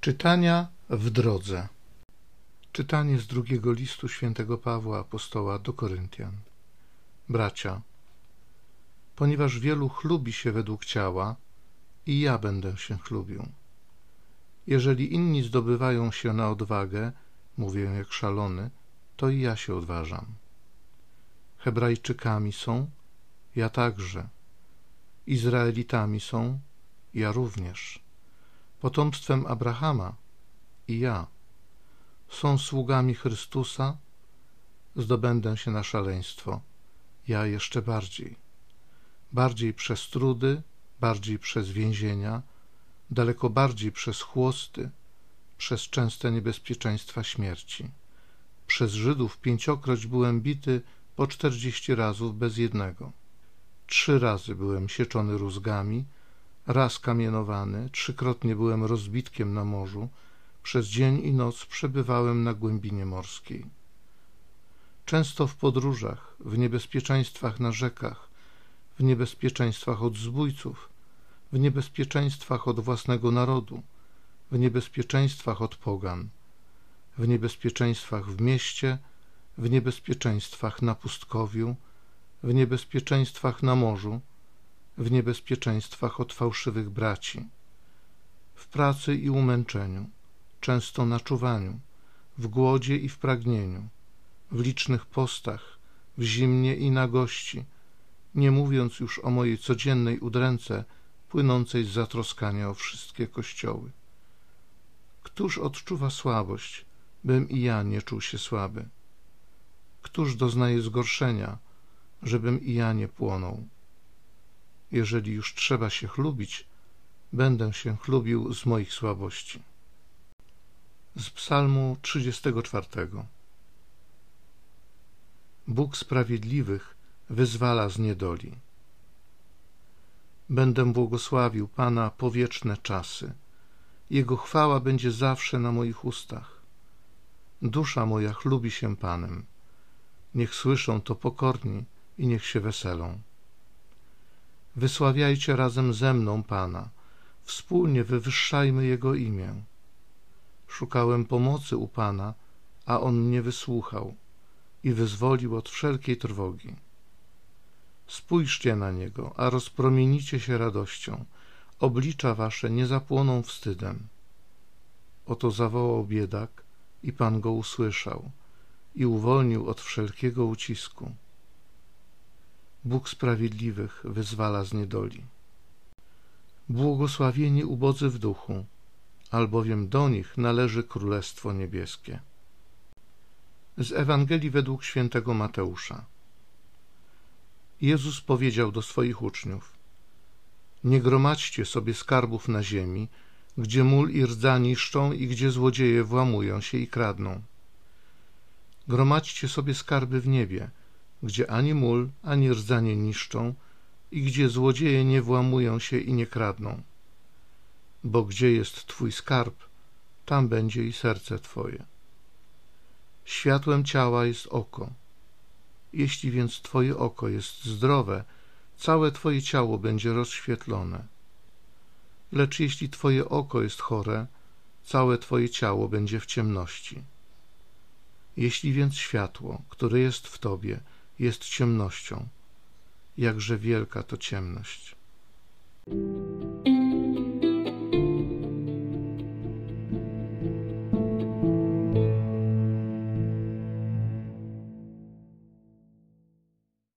Czytania w drodze. Czytanie z drugiego listu świętego Pawła apostoła do Koryntian. Bracia, ponieważ wielu chlubi się według ciała, i ja będę się chlubił. Jeżeli inni zdobywają się na odwagę, mówię jak szalony, to i ja się odważam. Hebrajczykami są, ja także. Izraelitami są, ja również potomstwem Abrahama i ja są sługami Chrystusa, zdobędę się na szaleństwo, ja jeszcze bardziej. Bardziej przez trudy, bardziej przez więzienia, daleko bardziej przez chłosty, przez częste niebezpieczeństwa śmierci. Przez Żydów pięciokroć byłem bity po czterdzieści razów bez jednego. Trzy razy byłem sieczony rózgami, raz kamienowany, trzykrotnie byłem rozbitkiem na morzu, przez dzień i noc przebywałem na głębinie morskiej. Często w podróżach, w niebezpieczeństwach na rzekach, w niebezpieczeństwach od zbójców, w niebezpieczeństwach od własnego narodu, w niebezpieczeństwach od pogan, w niebezpieczeństwach w mieście, w niebezpieczeństwach na pustkowiu, w niebezpieczeństwach na morzu, w niebezpieczeństwach od fałszywych braci, w pracy i umęczeniu, często na czuwaniu, w głodzie i w pragnieniu, w licznych postach, w zimnie i nagości, nie mówiąc już o mojej codziennej udręce płynącej z zatroskania o wszystkie kościoły. Któż odczuwa słabość, bym i ja nie czuł się słaby? Któż doznaje zgorszenia, żebym i ja nie płonął? Jeżeli już trzeba się chlubić, będę się chlubił z moich słabości. Z Psalmu 34. Bóg sprawiedliwych wyzwala z niedoli. Będę błogosławił Pana po wieczne czasy. Jego chwała będzie zawsze na moich ustach. Dusza moja chlubi się Panem. Niech słyszą to pokorni i niech się weselą. Wysławiajcie razem ze mną Pana, wspólnie wywyższajmy Jego imię. Szukałem pomocy u Pana, a On mnie wysłuchał i wyzwolił od wszelkiej trwogi. Spójrzcie na Niego, a rozpromienicie się radością, oblicza wasze nie zapłoną wstydem. Oto zawołał biedak i Pan go usłyszał i uwolnił od wszelkiego ucisku. Bóg sprawiedliwych wyzwala z niedoli. Błogosławieni ubodzy w duchu, albowiem do nich należy Królestwo Niebieskie. Z Ewangelii według świętego Mateusza. Jezus powiedział do swoich uczniów: Nie gromadźcie sobie skarbów na ziemi, gdzie mól i rdza niszczą i gdzie złodzieje włamują się i kradną. Gromadźcie sobie skarby w niebie, gdzie ani mól, ani rdza niszczą i gdzie złodzieje nie włamują się i nie kradną. Bo gdzie jest Twój skarb, tam będzie i serce Twoje. Światłem ciała jest oko. Jeśli więc Twoje oko jest zdrowe, całe Twoje ciało będzie rozświetlone. Lecz jeśli Twoje oko jest chore, całe Twoje ciało będzie w ciemności. Jeśli więc światło, które jest w Tobie, jest ciemnością. Jakże wielka to ciemność.